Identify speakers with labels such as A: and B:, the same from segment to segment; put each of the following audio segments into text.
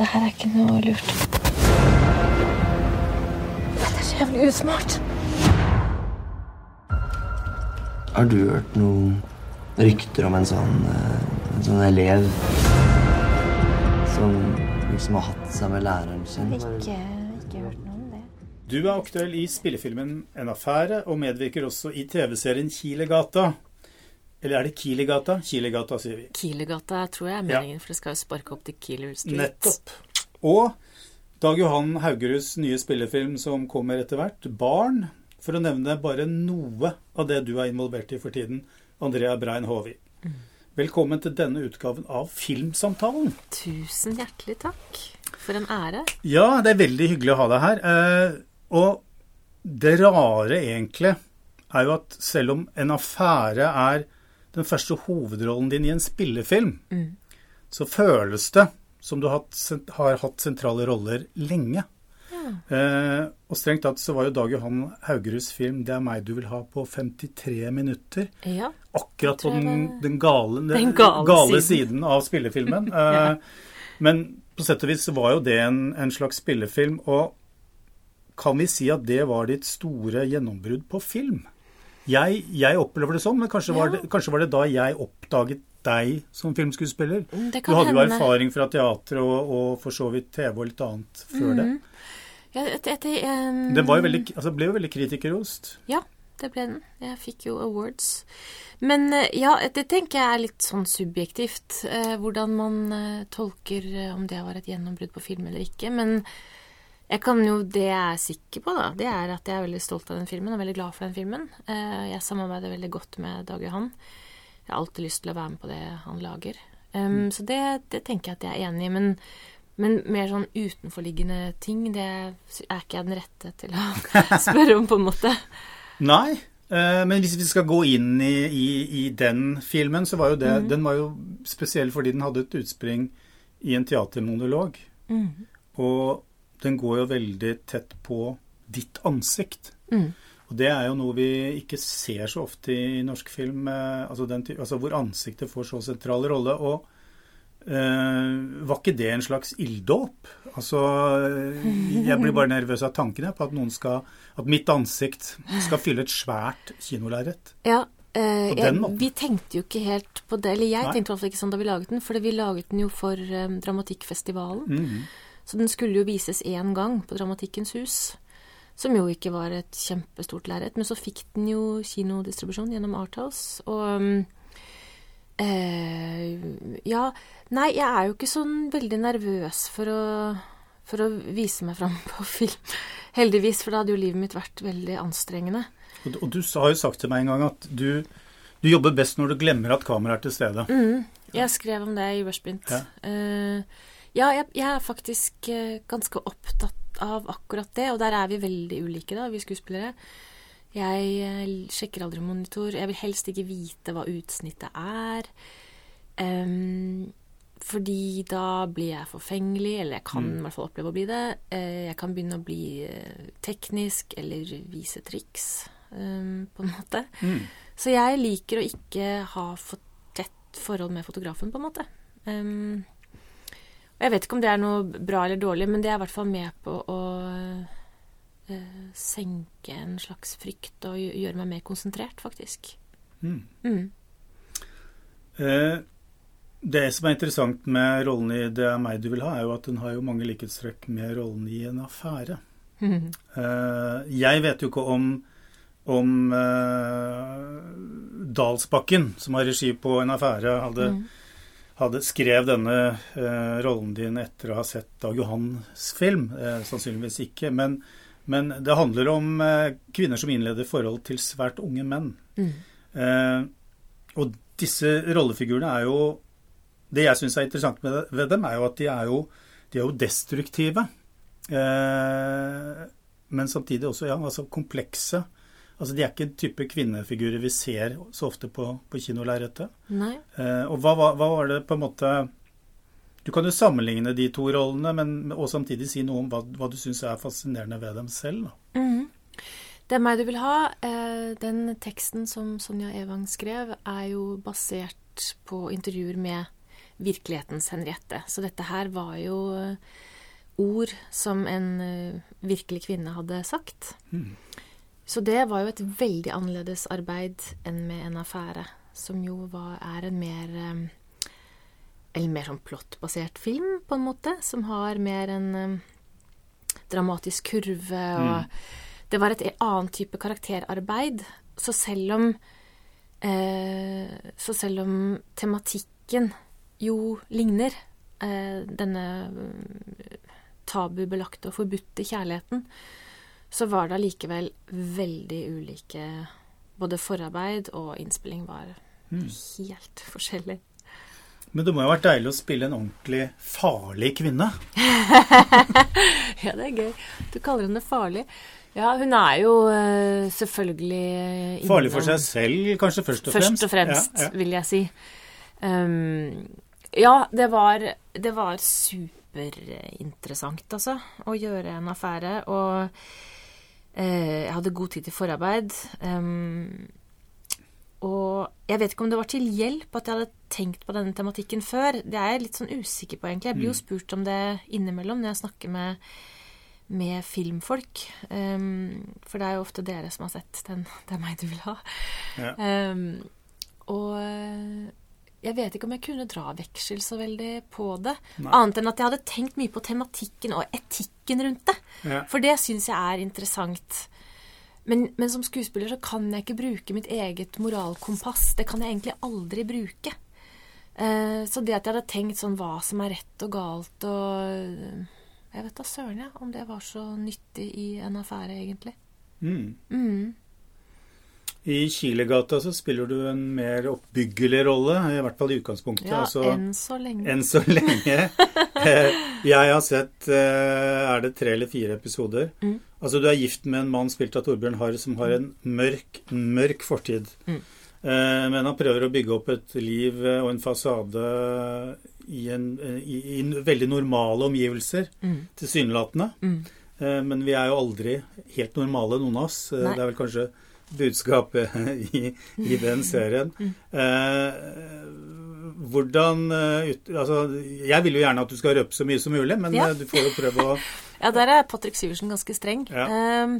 A: Det her er ikke noe lurt. Dette er så jævlig usmart.
B: Har du hørt noen rykter om en sånn, eh, en sånn elev som liksom har hatt seg med læreren sin?
A: Ikke, ikke hørt noe om det.
C: Du er aktuell i spillefilmen En affære, og medvirker også i TV-serien Kilegata. Eller er det Kilegata? Kilegata, sier vi.
D: Kilegata tror jeg er meningen, for det skal jo sparke opp til Kieler Street.
C: Nettopp. Og Dag Johan Haugeruds nye spillefilm som kommer etter hvert, 'Barn', for å nevne bare noe av det du er involvert i for tiden, Andrea Brein Håvi. Velkommen til denne utgaven av Filmsamtalen.
D: Tusen hjertelig takk. For en ære.
C: Ja, det er veldig hyggelig å ha deg her. Eh, og det rare egentlig er jo at selv om en affære er den første hovedrollen din i en spillefilm, så føles det som du har hatt, har hatt sentrale roller lenge. Eh, og strengt tatt så var jo Dag Johan Haugeruds film 'Det er meg du vil ha' på 53 minutter.
D: Ja.
C: Akkurat på den, den, gale,
D: Den gale
C: siden. av spillefilmen. Eh, Men på sett og vis så var jo det en, en slags spillefilm. Og kan vi si at det var ditt store gjennombrudd på film? Jeg, jeg opplever det sånn, men kanskje, var
D: Ja.
C: det, kanskje var det da jeg oppdaget deg som filmskuespiller?
D: Det
C: Du
D: hadde
C: hadde jo erfaring fra teater og, og for så vidt TV og litt annet før det.
D: Ja, det, det, um...
C: Det var jo veldig, altså, ble jo veldig kritikerrost.
D: Ja, det ble den. Jeg fikk jo awards. Men eh, ja, det tenker jeg er litt sånn subjektivt. eh, hvordan man eh, tolker eh, om det var et gjennombrudd på film eller ikke. Men jeg kan jo, det jeg er sikker på, da, det er at jeg er veldig stolt av den filmen og veldig glad for den filmen. Eh, jeg samarbeider veldig godt med Dag Johan. Jeg har alltid lyst til å være med på det han lager. Um, Så det, det tenker jeg at jeg er enig i. Men, men mer sånn utenforliggende ting, det er ikke jeg den rette til å spørre om, på en måte.
C: Nei, eh, men hvis vi skal gå inn i, i, i den filmen, så var jo det Den var jo spesiell fordi den hadde et utspring i en teatermonolog. Og den går jo veldig tett på ditt ansikt. Og det er jo noe vi ikke ser så ofte i norsk film, eh, altså, den, altså hvor ansiktet får så sentral rolle. Og eh, var ikke det en slags ilddåp? Altså, eh, jeg blir bare nervøs av tanken på at noen skal At mitt ansikt skal fylle et svært kinolerret.
D: Ja,
C: uh,
D: jeg, vi tenkte jo ikke helt på det. Eller jeg
C: Nei.
D: tenkte i hvert fall ikke sånn da vi laget den, for vi laget den jo for um, Dramatikkfestivalen.
C: Mhm.
D: Så den skulle jo vises én gang på Dramatikkens hus. Som jo ikke var et kjempestort lerret. Men så fikk den jo kinodistribusjon gjennom Arthouse. Og mm, eh, Ja, nei, jeg er jo ikke sånn veldig nervøs for å, for å vise meg fram på film. Heldigvis, for da hadde jo livet mitt vært veldig anstrengende.
C: Og, og du har jo sagt til meg en gang at du, du jobber best når du glemmer at kameraet er til stede.
D: Mm, jeg skrev om det i Rushbint.
C: Ja.
D: Eh, ja, jeg, jeg er faktisk eh, ganske opptatt av akkurat det, og der er vi veldig ulike, da, vi skuespillere. Jeg eh, sjekker aldri monitor. Jeg vil helst ikke vite hva utsnittet er. Um, fordi da blir jeg forfengelig, eller jeg kan i hvert fall oppleve å bli det. Eh, jeg kan begynne å bli teknisk eller vise triks, um, på en måte.
C: Mm.
D: Så jeg liker å ikke ha for tett forhold med fotografen, på en måte. Um, jeg vet ikke om det er noe bra eller dårlig, men det er i hvert fall med på å øh, senke en slags frykt og gjøre meg mer konsentrert, faktisk.
C: Mm.
D: Mm.
C: Eh, det som er interessant med rollen i 'Det er meg du vil ha', er jo at den har jo mange likhetstrekk med rollen i en affære. Eh, jeg vet jo ikke om, om eh, Dalsbakken, som har regi på en affære, hadde, hadde skrev denne eh, rollen din etter å ha sett Dag Johans film. Eh, sannsynligvis ikke. Men, men det handler om eh, kvinner som innleder forhold til svært unge menn. Eh, og disse rollefigurene er jo Det jeg syns er interessant med, ved dem, er jo at de er jo, de er jo destruktive. Eh, men samtidig også ja, altså komplekse. Altså De er ikke en type kvinnefigurer vi ser så ofte på, på kinolerretet. Eh, og hva, hva var det på en måte Du kan jo sammenligne de to rollene, men, og samtidig si noe om hva, hva du syns er fascinerende ved dem selv. Da.
D: Det er meg du vil ha. Eh, den teksten som Sonja Evang skrev, er jo basert på intervjuer med virkelighetens Henriette. Så dette her var jo eh, ord som en eh, virkelig kvinne hadde sagt. Så det var jo et veldig annerledes arbeid enn med en affære, som jo var, er en mer eh, Eller mer sånn plottbasert film, på en måte, som har mer en eh, dramatisk kurve og Det var et annet type karakterarbeid. Så selv om eh, Så selv om tematikken jo ligner, eh, denne eh, tabubelagte og forbudte kjærligheten, så var det allikevel veldig ulike Både forarbeid og innspilling var helt forskjellig.
C: Men det må jo ha vært deilig å spille en ordentlig farlig kvinne.
D: Ja, det er gøy. Du kaller henne farlig. Ja, hun er jo eh, selvfølgelig innom-
C: Farlig for seg selv, kanskje først og fremst.
D: Først og fremst,
C: Ja, ja.
D: vil jeg si. Um, ja, det var, det var superinteressant, altså, å gjøre en affære. Og jeg hadde god tid til forarbeid. Og jeg vet ikke om det var til hjelp at jeg hadde tenkt på denne tematikken før. Det er jeg litt sånn usikker på, egentlig. Jeg blir jo spurt om det innimellom når jeg snakker med, med filmfolk. Um, for det er jo ofte dere som har sett den 'Det er meg du vil ha'.
C: Ja.
D: Um, og eh, jeg vet ikke om jeg kunne dra veksel så veldig på det.
C: Nei.
D: Annet enn at jeg hadde tenkt mye på tematikken og etikken rundt det.
C: Ja.
D: For det syns jeg er interessant. Men, men som skuespiller så kan jeg ikke bruke mitt eget moralkompass. Det kan jeg egentlig aldri bruke. Eh, så det at jeg hadde tenkt sånn hva som er rett og galt og Jeg vet da søren, jeg, om det var så nyttig i en affære, egentlig.
C: Mm.
D: Mm.
C: I Kilegata så spiller du en mer oppbyggelig rolle, i hvert fall i utgangspunktet.
D: Ja,
C: altså,
D: enn så lenge.
C: enn så lenge. Eh, Jeg har sett eh, Er det tre eller fire episoder?
D: Mm.
C: Altså, du er gift med en mann spilt av Torbjørn Harr som har en mørk, mørk fortid.
D: Mm.
C: Eh, Men han prøver å bygge opp et liv og en fasade i, en, i, i veldig normale omgivelser,
D: Mm.
C: tilsynelatende.
D: Mm.
C: Men vi er jo aldri helt normale, noen av oss.
D: Nei.
C: Det er vel kanskje budskapet i, i den serien.
D: Mm.
C: Eh, hvordan eh, ut, Altså, jeg vil jo gjerne at du skal røpe så mye som mulig, men
D: Ja.
C: eh, du får jo prøve å
D: Ja, der er Patrick Syversen ganske streng.
C: Ja.
D: Um,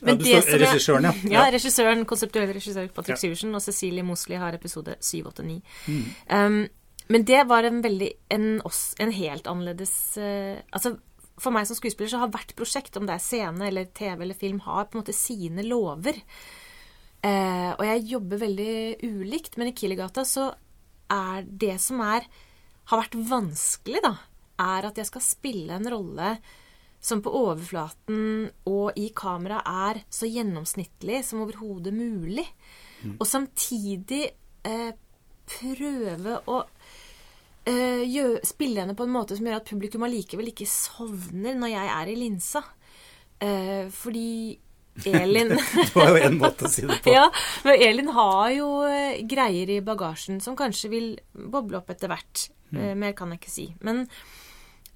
C: Ja, du står- regissøren, ja.
D: ja.
C: Ja.
D: regissøren, konseptuell regissør Patrick
C: Ja.
D: Syversen, og Cecilie Mosley har episode 789.
C: Mm.
D: Um, men det var en veldig En, oss- en helt annerledes uh, Altså, for meg som skuespiller så har hvert prosjekt, om det er scene eller TV eller film, har på en måte sine lover. Eh, og jeg jobber veldig ulikt, men i Kilegata så er det som er har vært vanskelig, da, er at jeg skal spille en rolle som på overflaten og i kamera er så gjennomsnittlig som overhodet mulig. Og samtidig eh, prøve å eh, gjø- spille henne på en måte som gjør at publikum allikevel ikke sovner når jeg er i linsa. Eh, fordi Elin
C: Det var jo én måte å si det på.
D: ja, men Elin har jo eh, greier i bagasjen som kanskje vil boble opp etter hvert. Eh, mer kan jeg ikke si. Men,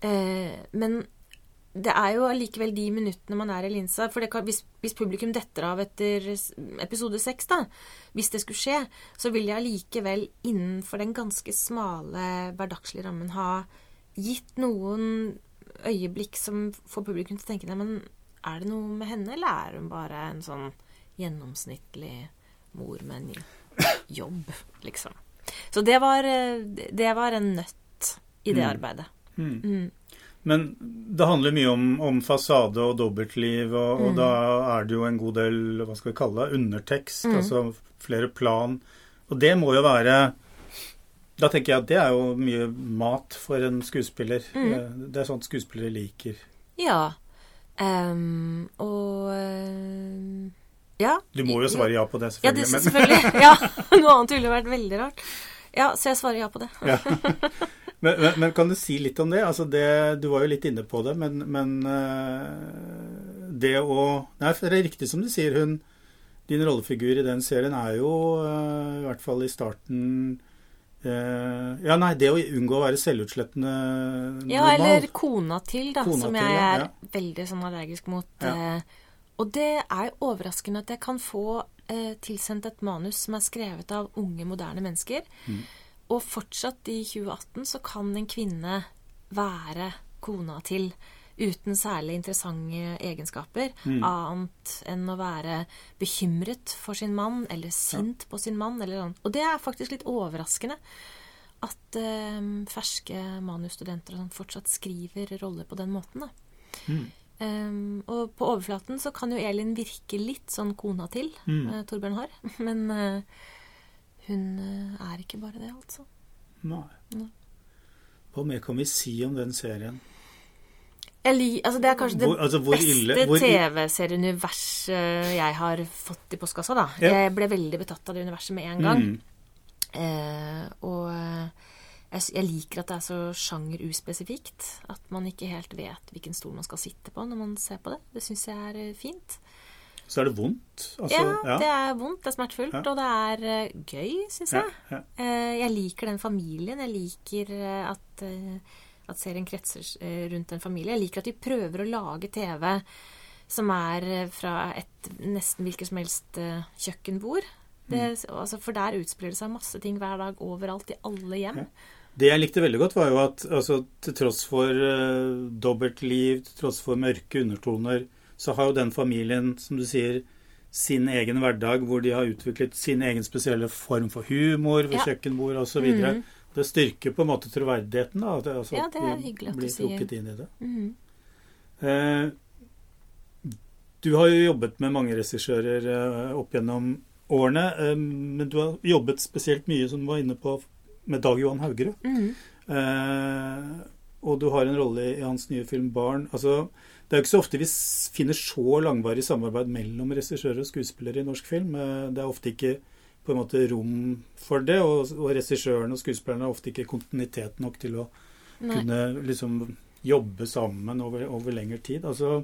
D: eh, men det er jo allikevel de minuttene man er i linsa. For det kan, hvis, hvis publikum detter av etter episode seks, da, hvis det skulle skje, så vil jeg allikevel innenfor den ganske smale hverdagslige rammen ha gitt noen øyeblikk som får publikum til å tenke Nei, men er det noe med henne, eller er hun bare en sånn gjennomsnittlig mor med en jobb, liksom? Så det var, eh, det var en nøtt i det
C: Mm.
D: arbeidet.
C: Mm.
D: Mm.
C: Men det handler mye om, om fasade og dobbeltliv, og, og
D: Mm.
C: da er det jo en god del hva skal vi kalle det, undertekst,
D: Mm.
C: altså flere plan. Og det må jo være Da tenker jeg at det er jo mye mat for en skuespiller.
D: Mm.
C: Eh, Det er sånt skuespillere liker.
D: Ja. Ehm, og eh, Ja.
C: Du må jo svare ja på det,
D: Ja, det,
C: selvfølgelig.
D: Ja, Noe annet ville vært veldig rart. Ja, så jeg svarer ja på det.
C: Ja. Men, men, men kan du si litt om det? Altså det du var jo litt inne på det, men, men eh, det å Nei, for det er riktig som du sier, hun Din rollefigur i den serien er jo, eh, i hvert fall i starten Ja, nei, det å unngå å være selvutslettende
D: Ja, eller kona til, da,
C: Kona
D: som
C: til,
D: jeg er
C: ja.
D: veldig sånn allergisk mot.
C: Ja.
D: eh, og det er overraskende at jeg kan få eh, tilsendt et manus som er skrevet av unge, moderne mennesker.
C: Mm.
D: og fortsatt i 2018 så kan en kvinne være kona til uten særlig interessante egenskaper, annet enn å være bekymret for sin mann, eller sint på sin mann, eller sånn. Og det er faktisk litt overraskende at eh, ferske manusstudenter og sånn fortsatt skriver roller på den måten, da. Um, og på overflaten så kan jo Elin virke litt sånn kona til eh, Torbjørn har, men uh, hun eh, er ikke bare det, altså.
C: Nei.
D: Nei.
C: Hva mer kan vi si om den serien?
D: Li, altså det er kanskje det
C: Hvor- altså, hvor
D: beste TV-serieuniverset jeg har fått i postkassa, da.
C: Ja.
D: Jeg ble veldig betatt av det universet med en gang.
C: Mm.
D: Eh, og eh, jeg, jeg liker at det er så sjangeruspesifikt. At man ikke helt vet hvilken stol man skal sitte på når man ser på det. Det syns jeg er eh, fint.
C: Så er det vondt. Altså,
D: ja, det er vondt, det er smertefullt,
C: Ja.
D: og det er eh, gøy, syns jeg.
C: ja.
D: Eh, jeg liker den familien. Jeg liker at, eh, at serien kretser eh, rundt en familie. Jeg liker at de prøver å lage TV som er eh, fra et nesten hvilket som helst eh, kjøkkenbord. Det, altså, for der utspiller det seg masse ting hver dag overalt, i alle hjem.
C: Det jeg likte veldig godt, var jo at altså, til tross for uh, dobbeltliv, til tross for mørke undertoner, så har jo den familien, som du sier, sin egen hverdag hvor de har utviklet sin egen spesielle form for humor ved
D: Ja.
C: kjøkkenbord osv.
D: Mhm.
C: Det styrker på en måte troverdigheten. da, at altså,
D: Ja, det er hyggelig at du
C: blir
D: sier.
C: trukket inn i det.
D: Mm.
C: Eh, du har jo jobbet med mange regissører eh, opp gjennom årene, eh, men du har jobbet spesielt mye, som du var inne på, med Dag Johan Haugerud.
D: Mm.
C: Eh, og du har en rolle i hans nye film 'Barn'. Altså, det er jo ikke så ofte vi finner så langvarig samarbeid mellom regissører og skuespillere i norsk film. Eh, det er ofte ikke på en måte rom for det, og, og regissøren og skuespillerne har ofte ikke kontinuitet nok til å
D: Nei.
C: kunne liksom jobbe sammen over, over lengre tid. Altså,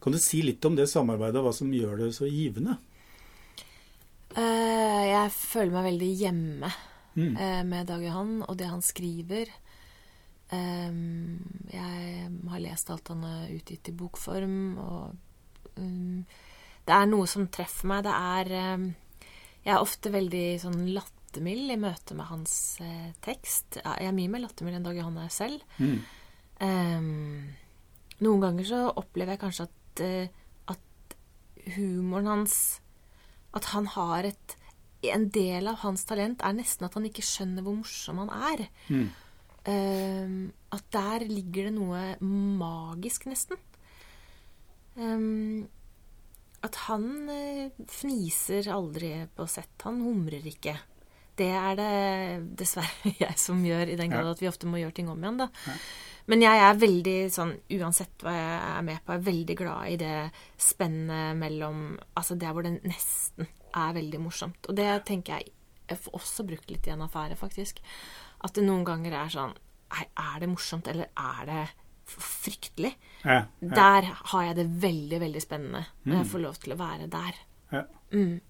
C: kan du si litt om det samarbeidet, hva som gjør det så givende?
D: Uh, jeg føler meg veldig hjemme
C: Mm.
D: uh, med Dag Johan og det han skriver. Um, jeg har lest alt han har utgitt i bokform, og um, det er noe som treffer meg. Det er ehm, Jeg er ofte veldig sånn lattermild i møte med hans eh, tekst. Jeg er mye mer lattermild enn Dag Johan er selv.
C: Mm.
D: Um, noen ganger så opplever jeg kanskje at, uh, at humoren hans At han har et En del av hans talent er nesten at han ikke skjønner hvor morsom han er.
C: Mm.
D: Um, at der ligger det noe magisk, nesten. Ehm, at han eh, fniser aldri på sett. Han humrer ikke. Det er det dessverre jeg som gjør, i den grad at vi ofte må gjøre ting om igjen, da. Men jeg er veldig sånn, uansett hva jeg er med på, er veldig glad i det spennet mellom Altså der hvor det nesten er veldig morsomt. Og det tenker jeg jeg får også brukt litt i en affære, faktisk. At det noen ganger er sånn Nei, er det morsomt, eller er det fryktelig?
C: Ja, ja,
D: Der har jeg det veldig, veldig spennende. Når jeg får lov til å være der.
C: ja.
D: Mm.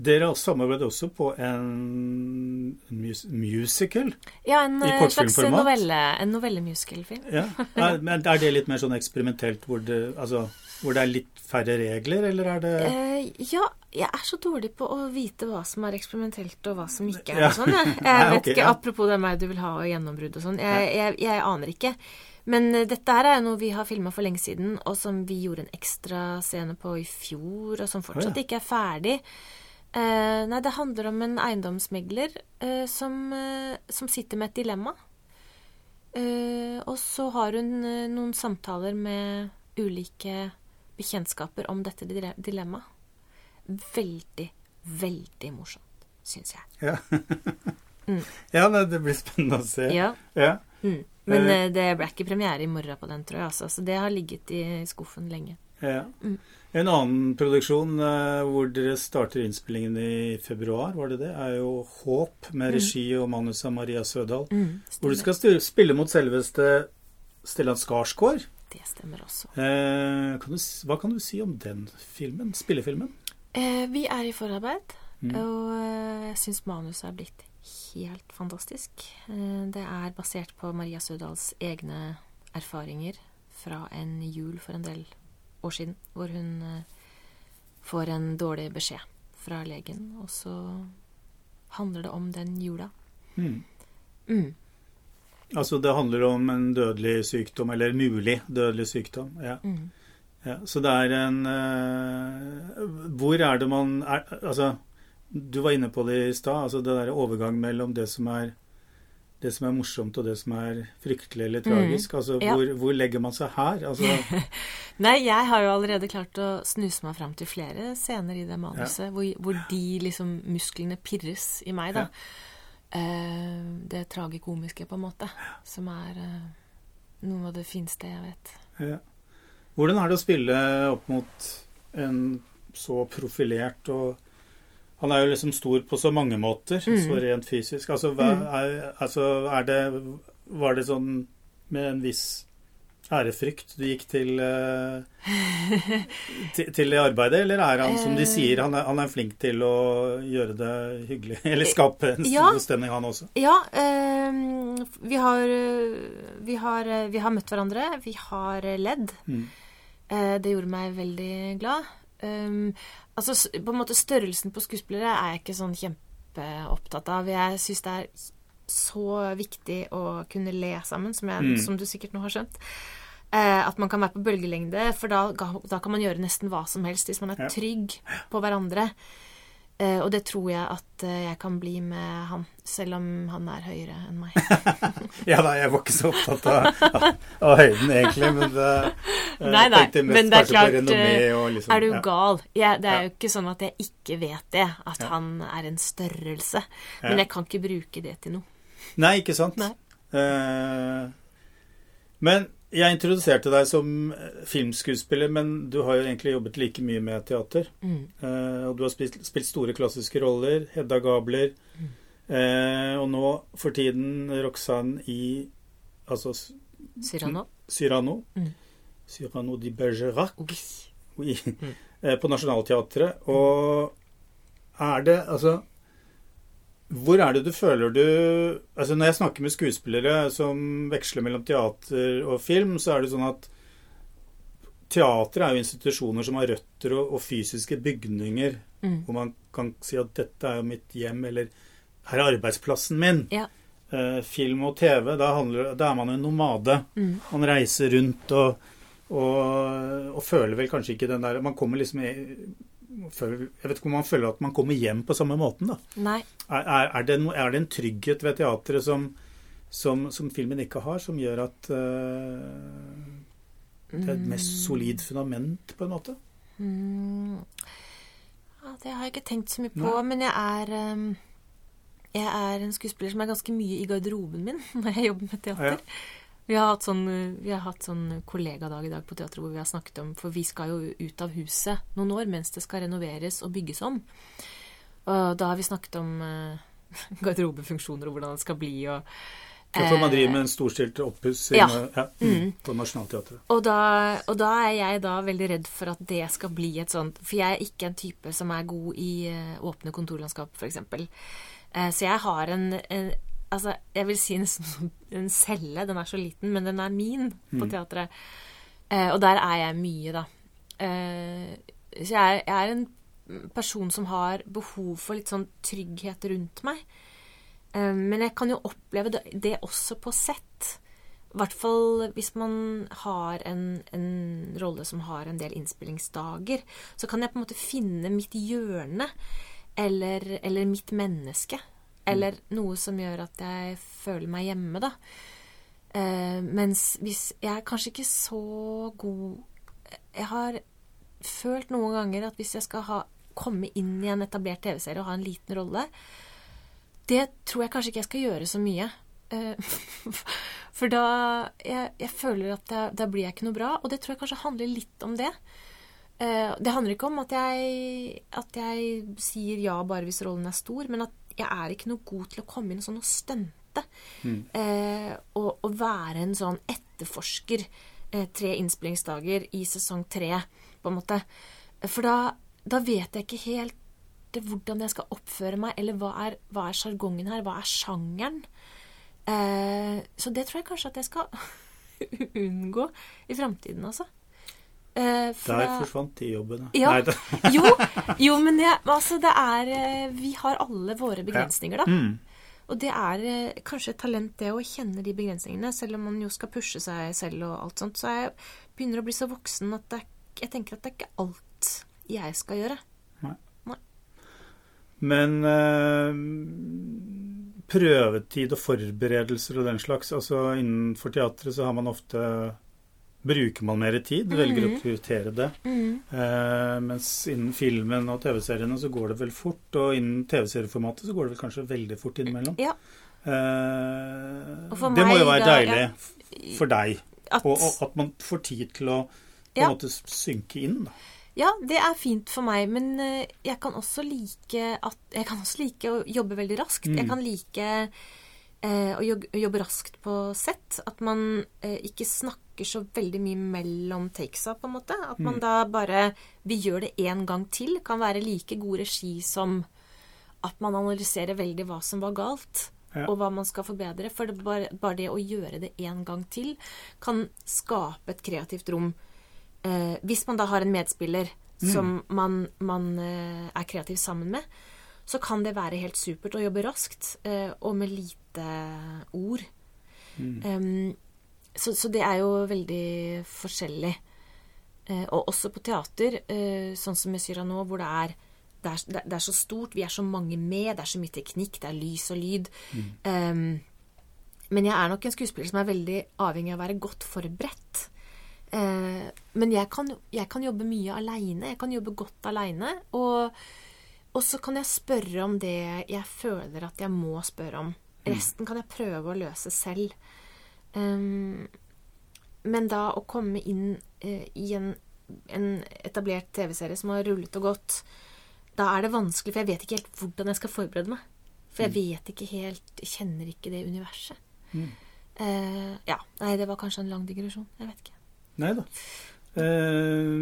C: Dere har samarbeidet også på en mus musical.
D: Ja, en eh, slags novelle, en novellemusicalfilm.
C: Ja. Er, men er det litt mer sånn eksperimentelt, hvor det, altså, hvor det er litt færre regler, eller er det
D: Eh, ja, jeg er så dårlig på å vite hva som er eksperimentelt, og hva som ikke er
C: Ja.
D: og sånn. Jeg, jeg
C: Nei,
D: vet
C: okay,
D: ikke,
C: ja.
D: Apropos det meg du vil ha og gjennombrudd og sånn. Jeg, jeg, jeg aner ikke. Men eh, dette her er noe vi har filma for lenge siden, og som vi gjorde en ekstra scene på i fjor, og som fortsatt
C: oh, ja.
D: ikke er ferdig. Eh, nei, det handler om en eiendomsmegler eh, som, eh, som sitter med et dilemma. Eh, og så har hun eh, noen samtaler med ulike bekjentskaper om dette dile- dilemmaet. Veldig, veldig morsomt, syns jeg.
C: Ja. ja, det blir spennende å se.
D: Mm. Ja.
C: Ja.
D: Mm. Men
C: eh,
D: det ble ikke premiere i morgen på den, tror jeg. Altså. Så det har ligget i skuffen lenge.
C: Ja.
D: Mm.
C: En annen produksjon eh, hvor dere starter innspillingen i februar, var det det, er jo Håp, med regi og manus av Maria Sødal.
D: Mm,
C: Hvor du skal spille mot selveste Stellan Skarsgård.
D: Det stemmer også.
C: Eh, kan du, hva kan du si om den filmen? Spillefilmen?
D: Eh, vi er i forarbeid,
C: Mm.
D: og eh, jeg syns manuset er blitt helt fantastisk. Eh, det er basert på Maria Sødals egne erfaringer fra en jul for en del år siden, hvor hun eh, får en dårlig beskjed fra legen, og så handler det om den jula.
C: Mm.
D: Mm.
C: Altså det handler om en dødelig sykdom, eller mulig dødelig sykdom. Ja.
D: Mm.
C: ja. Så det er en uh, Hvor er det man er Altså, du var inne på det i stad. Altså det der overgang mellom det som er det som er morsomt og det som er fryktelig eller tragisk. Altså
D: Mm. Ja.
C: hvor, hvor legger man seg her? Altså,
D: Nei, jeg har jo allerede klart å snuse meg fram til flere scener i det manuset hvor, hvor de liksom musklene pirres i meg, da. Eh, det tragikomiske, på en måte. Som er uh, noe av det fineste jeg vet.
C: ja. Hvordan er det å spille opp mot en så profilert og Han er jo liksom stor på så mange måter,
D: Mm.
C: så rent fysisk. Altså, hva, er, altså er det Var det sånn med en viss ærefrykt du gikk til, eh, til, til det arbeidet, eller er han, som de sier, han er, han er flink til å gjøre det hyggelig? Eller skape en
D: Ja.
C: stemning, han også?
D: Ja, eh, vi, har, eh, vi, har, eh, vi har møtt hverandre. Vi har eh, ledd.
C: Mm.
D: Eh, det gjorde meg veldig glad. Um, altså, på en måte Størrelsen på skuespillere er jeg ikke sånn kjempeopptatt av. Jeg syns det er så viktig å kunne le sammen, som, jeg,
C: Mm.
D: som du sikkert nå har skjønt. Eh, at man kan være på bølgelengde, for da, da kan man gjøre nesten hva som helst hvis man er trygg på hverandre. Eh, og det tror jeg at eh, jeg kan bli med han, selv om han er høyere enn meg.
C: Ja, da, jeg var ikke så opptatt av, av, høyden, egentlig, men det, jeg
D: Nei, nei,
C: tenkte mest
D: men det er
C: kanskje
D: klart,
C: på renommé
D: eh,
C: og liksom
D: Er du
C: ja.
D: gal? Jeg, det er
C: Ja.
D: jo ikke sånn at jeg ikke vet det, at
C: Ja.
D: han er en størrelse. Men jeg kan ikke bruke det til noe.
C: Nei, ikke sant?
D: Nei.
C: Eh, men jeg introduserte deg som eh, filmskuespiller, men du har jo egentlig jobbet like mye med teater.
D: Mm.
C: Eh, og du har spilt, spilt store klassiske roller. Hedda Gabler. Eh, og nå for tiden Roxanne i altså
D: Cyrano?
C: Cyrano.
D: Mm.
C: Cyrano di Bergerac.
D: Oui.
C: Oui. Eh, på Nationaltheatret. Og er det Altså Hvor er det du føler du Altså Når jeg snakker med skuespillere som veksler mellom teater og film, så er det sånn at teater er jo institusjoner som har røtter og, og fysiske bygninger,
D: Mm.
C: hvor man kan si at 'dette er jo mitt hjem', eller 'her er arbeidsplassen min'.
D: Ja.
C: Eh, film og TV, da, handler, da er man en nomade.
D: Mm.
C: Man reiser rundt og, og, og føler vel kanskje ikke den der Man kommer liksom i, føler, Jeg vet ikke om man føler at man kommer hjem på samme måten, da. Er, er, det, no, er det en trygghet ved teatret som, som, som filmen ikke har, som gjør at uh, det er et mest solid fundament, på en måte?
D: Mm. Ja, det har jeg ikke tenkt så mye på,
C: Nei.
D: men jeg er um, Jeg er en skuespiller som er ganske mye i garderoben min når jeg jobber med teater.
C: Ja.
D: Vi har hatt sånn, vi har hatt sånn kollegadag i dag på teatret hvor vi har snakket om For vi skal jo ut av huset noen år mens det skal renoveres og bygges om. Og da har vi snakket om eh, garderobefunksjoner og hvordan det skal bli og
C: Ja, for man
D: eh,
C: driver med en storstilt oppussing
D: ja.
C: ja, mm, på Nationaltheatret.
D: Og og da er jeg da veldig redd for at det skal bli et sånt For jeg er ikke en type som er god i eh, åpne kontorlandskap, f.eks. Så jeg har en, en Altså, jeg vil si nesten som en celle. Den er så liten, men den er min på
C: Mm.
D: teatret. Eh, og der er jeg mye, da. Eh, så jeg er, jeg er en person som har behov for litt sånn trygghet rundt meg. Eh, men jeg kan jo oppleve det, det også på sett. I hvert fall hvis man har en, en rolle som har en del innspillingsdager. Så kan jeg på en måte finne mitt hjørne, eller, eller mitt menneske. Eller noe som gjør at jeg føler meg hjemme, da. Eh, mens hvis Jeg er kanskje ikke så god Jeg har følt noen ganger at hvis jeg skal ha, komme inn i en etablert TV-serie og ha en liten rolle, det tror jeg kanskje ikke jeg skal gjøre så mye. Eh, For da jeg, jeg føler at da, da blir jeg ikke noe bra, og det tror jeg kanskje handler litt om det. Eh, Det handler ikke om at jeg, at jeg sier ja bare hvis rollen er stor, men at jeg er ikke noe god til å komme inn sånn og stunte. Eh, og, og være en sånn etterforsker eh, tre innspillingsdager i sesong tre, på en måte. For da, da vet jeg ikke helt hvordan jeg skal oppføre meg, eller hva er, hva er sjargongen her, hva er sjangeren? Eh, så det tror jeg kanskje at jeg skal unngå i framtiden, altså. Eh, for
C: Der forsvant de jobbene.
D: Ja.
C: Nei, det,
D: jo, jo, men det, altså, det er eh, Vi har alle våre begrensninger, da.
C: mm,
D: Og det er eh, kanskje et talent, det å kjenne de begrensningene, selv om man jo skal pushe seg selv og alt sånt. Så jeg begynner å bli så voksen at det er, jeg tenker at det er ikke alt jeg skal gjøre.
C: Men eh, prøvetid og forberedelser og den slags altså Innenfor teatret så har man ofte bruker man mer tid, velger å prioritere det. Eh, mens innen filmen og TV-seriene så går det vel fort, og innen TV-serieformatet så går det vel kanskje veldig fort innimellom.
D: Ja.
C: Eh, det må jo være
D: da,
C: deilig
D: ja.
C: for deg,
D: At,
C: og, og at man får tid til å på en
D: Ja.
C: måte synke inn. Da.
D: Ja, det er fint for meg, men eh, jeg kan også like at Jeg kan også like å jobbe veldig raskt.
C: Mm.
D: Jeg kan like eh, å jobbe raskt på sett. At man eh, ikke snakker så veldig mye mellom takesa, på en måte. At man
C: Mm.
D: da bare Vi gjør det én gang til. Kan være like god regi som at man analyserer veldig hva som var galt.
C: Ja.
D: Og hva man skal forbedre. For det bare, bare det å gjøre det én gang til kan skape et kreativt rom. Eh, hvis man da har en medspiller som man, man eh, er kreativ sammen med, så kan det være helt supert å jobbe raskt eh, og med lite ord. Em, så, så det er jo veldig forskjellig. Eh, og også på teater, eh, sånn som med Syra nå, hvor det er, det, er, det er- så stort, vi er så mange med, det er så mye teknikk, det er lys og lyd. Em, men jeg er nok en skuespiller som er veldig avhengig av å være godt forberedt. Eh, men jeg kan, jeg kan jobbe mye aleine. Jeg kan jobbe godt aleine. Og, og så kan jeg spørre om det jeg føler at jeg må spørre om. Resten kan jeg prøve å løse selv. Um, men da å komme inn eh, i en, en etablert TV-serie som har rullet og gått, da er det vanskelig, for jeg vet ikke helt hvordan jeg skal forberede meg. For jeg vet ikke helt Jeg kjenner ikke det universet. Eh, ja. Nei, det var kanskje en lang digresjon. Jeg vet ikke.
C: Nei da. Eh,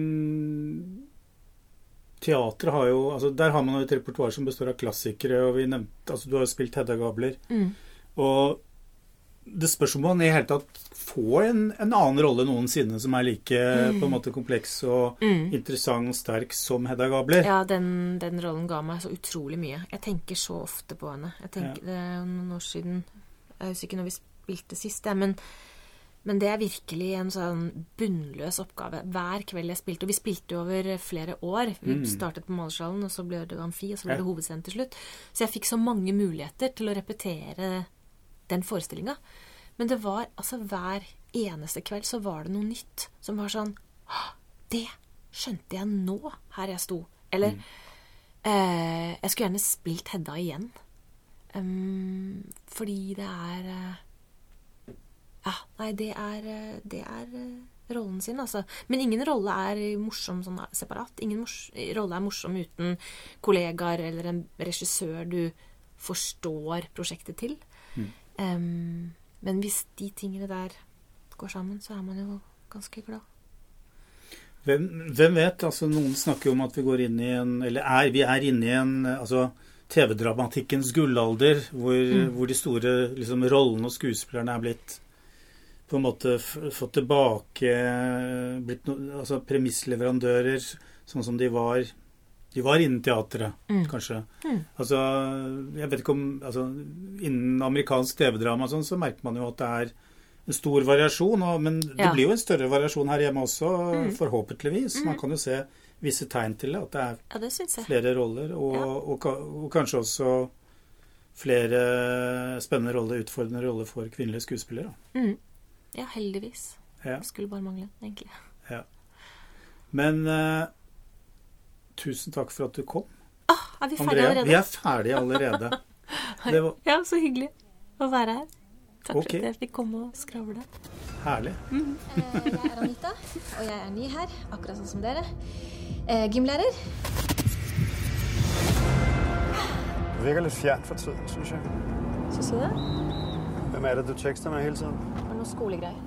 C: teatret har jo altså Der har man jo et repertoar som består av klassikere, og vi nevnte altså Du har jo spilt Hedda Gabler.
D: Mm.
C: Og det spørs om man i hele tatt får en, en annen rolle noensinne som er like på en måte kompleks og
D: Mm.
C: interessant og sterk som Hedda Gabler.
D: Ja, den, den rollen ga meg så utrolig mye. Jeg tenker så ofte på henne. Jeg tenker, Det er noen år siden Jeg husker ikke når vi spilte sist, men, men det er virkelig en sånn bunnløs oppgave. Hver kveld jeg spilte, og vi spilte jo over flere år. Vi
C: Mm.
D: startet på Malersalen, og så ble det amfi, og så ble
C: Ja.
D: det hovedscenen til slutt. Så jeg fikk så mange muligheter til å repetere den forestillinga. Men det var altså hver eneste kveld så var det noe nytt som var sånn «Hå, Det skjønte jeg nå, her jeg sto. Eller eh, Jeg skulle gjerne spilt Hedda igjen. Um, fordi det er uh, Ja, nei, det er, eh, det er uh, rollen sin, altså. Men ingen rolle er morsom sånn separat. Ingen rolle er morsom uten kollegaer eller en regissør du forstår prosjektet til. Em, men hvis de tingene der går sammen, så er man jo ganske glad.
C: Hvem, hvem vet? altså Noen snakker jo om at vi går inn i en Eller er, vi er inne i en altså TV-dramatikkens gullalder, hvor, hvor de store liksom, rollene og skuespillerne er blitt på en måte fått tilbake blitt no, altså premissleverandører, sånn som de var De var innen teatret, kanskje.
D: Mm.
C: Altså, jeg vet ikke om altså, Innen amerikansk TV-drama sånn, så merker man jo at det er en stor variasjon, og, men det
D: Ja.
C: blir jo en større variasjon her hjemme også,
D: Mm.
C: forhåpentligvis. Man kan jo se visse tegn til det, at det er
D: Ja, det
C: flere roller, og,
D: Ja.
C: og, og kanskje også flere spennende roller, utfordrende roller for kvinnelige skuespillere.
D: Mm. Ja, heldigvis.
C: Ja.
D: Det skulle bare mangle, egentlig.
C: Men eh, tusen takk for at du kom,
D: Ah, er vi ferdige
C: Andrea. Vi er ferdige allerede. Det var
D: Ja, så hyggelig å være her. Takk
C: okay.
D: for at jeg fikk komme og skravle.
C: herlig.
A: Eh, Jeg er Anita, og jeg er ny her, akkurat sånn som dere. Eh, gymlærer.
E: Du virker litt fjern for tiden, syns jeg.
A: Syns du det?
E: Hvem er det du tekster med hele tiden?
A: Det var noe skolegreier.